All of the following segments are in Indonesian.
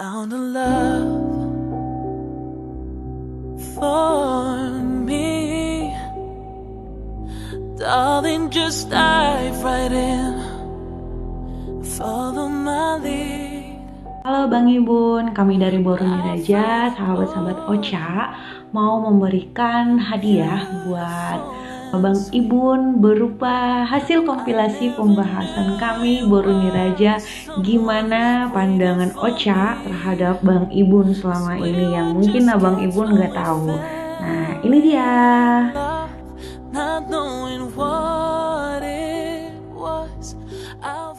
found a love for me. Darling, just dive right in. Follow my lead. Halo Bang Ibun, kami dari Boruni Raja, sahabat-sahabat Ocha mau memberikan hadiah buat Bang Ibun berupa hasil kompilasi pembahasan kami Boruni Raja gimana pandangan Ocha terhadap Bang Ibun selama ini yang mungkin Abang Ibun nggak tahu. Nah ini dia. Not knowing what it was. I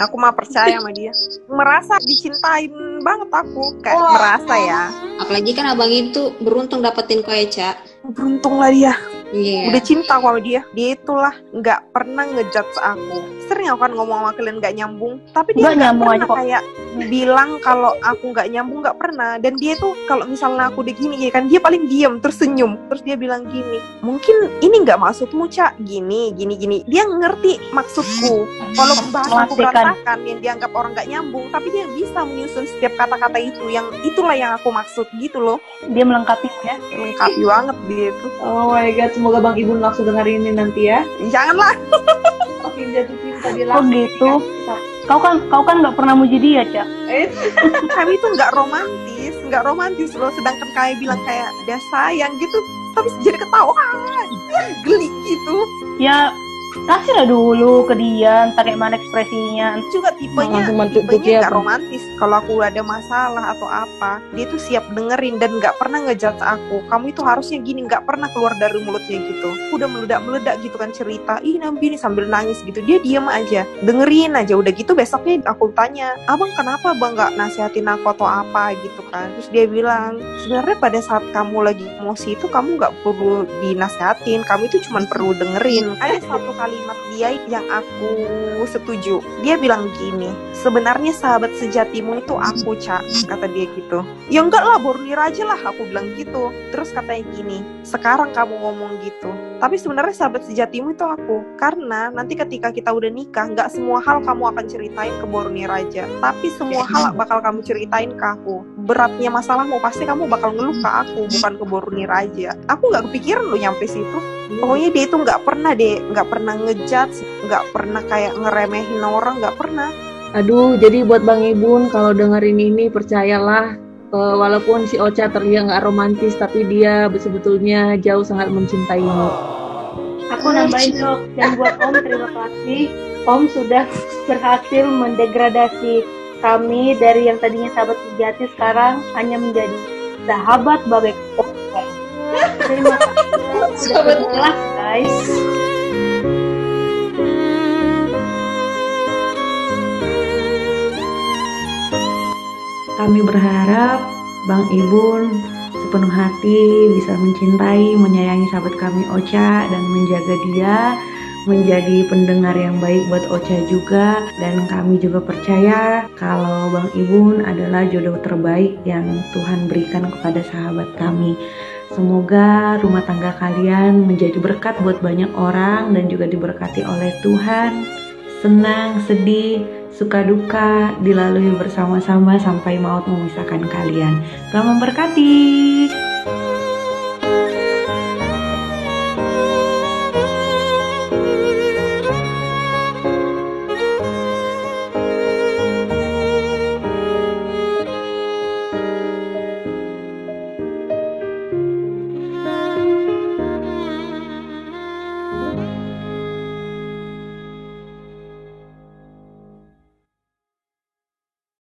aku mah percaya sama dia merasa dicintain banget aku kayak Wah. merasa ya Apalagi kan abang itu beruntung dapetin Koeca. beruntung lah dia Iya. udah cinta sama dia. Dia itulah nggak pernah ngejudge aku. Sering aku kan ngomong sama kalian nggak nyambung. Tapi dia Nggak pernah aja kok. kayak bilang kalau aku nggak nyambung nggak pernah. Dan dia tuh kalau misalnya aku udah gini ya kan dia paling diam terus senyum terus dia bilang gini mungkin ini nggak maksudmu cak? Gini gini gini. Dia ngerti maksudku. Kalau bahasa aku berantakan yang dianggap orang nggak nyambung. Tapi dia bisa menyusun setiap kata-kata itu yang itulah yang aku maksud gitu loh. Dia melengkapi ya. lengkapi banget dia tuh. Oh my god, semoga Bang Ibun langsung dengerin ini nanti ya. janganlah. Makin jatuh cinta dia Oh gitu. Kau kan kau kan nggak pernah muji dia, Cak. Eh, kami tuh nggak romantis nggak romantis loh. Sedangkan kami bilang kayak dia sayang gitu. Tapi jadi ketawa. Geli gitu. Ya kasih lah dulu ke dia, entah kayak mana ekspresinya. juga tipenya tipenya Bang. romantis kalau aku ada masalah atau apa. Dia tuh siap dengerin dan nggak pernah ngejudge aku. Kamu itu harusnya gini nggak pernah keluar dari mulutnya gitu. Udah meledak meledak gitu kan cerita ih nambi ini sambil nangis gitu. Dia diem aja dengerin aja. Udah gitu besoknya aku tanya abang kenapa bang nggak nasihatin aku atau apa? gitu kan. Terus dia bilang sebenarnya pada saat kamu lagi emosi itu kamu nggak perlu dinasehatin kamu itu cuma perlu dengerin. Ada satu kalimat dia yang aku setuju. Dia bilang gini sebenarnya sahabat sejatimu itu aku cak kata dia gitu. Ya enggak lah Bornir aja lah aku bilang gitu. Terus katanya gini sekarang kamu ngomong gitu tapi sebenarnya sahabat sejatimu itu aku. Karena nanti ketika kita udah nikah nggak semua hal kamu akan ceritain ke Bornir aja. Tapi semua hal bakal kamu ceritain ke aku. Beratnya masalahmu pasti kamu bakal ngeluh ke aku bukan ke Bornir aja. Aku nggak kepikiran lo nyampe situ pokoknya dia itu nggak pernah deh nggak pernah ngejudge nggak pernah kayak ngeremehin orang nggak pernah aduh, jadi buat Bang Ibun kalau dengerin ini percayalah eh, walaupun si Ocha terlihat nggak romantis tapi dia sebetulnya jauh sangat mencintaimu. Aku nambahin dok, dan buat Om terima kasih. Om sudah berhasil mendegradasi kami dari yang tadinya sahabat sejati sekarang hanya menjadi sahabat bagai Om. Terima kasih. Sahabat Jelas guys. Kami berharap Bang Ibun sepenuh hati bisa mencintai, menyayangi sahabat kami Ocha dan menjaga dia menjadi pendengar yang baik buat Ocha juga dan kami juga percaya kalau Bang Ibun adalah jodoh terbaik yang Tuhan berikan kepada sahabat kami. Semoga rumah tangga kalian menjadi berkat buat banyak orang dan juga diberkati oleh Tuhan. Senang, sedih, suka duka dilalui bersama-sama sampai maut memisahkan kalian. Tuhan memberkati.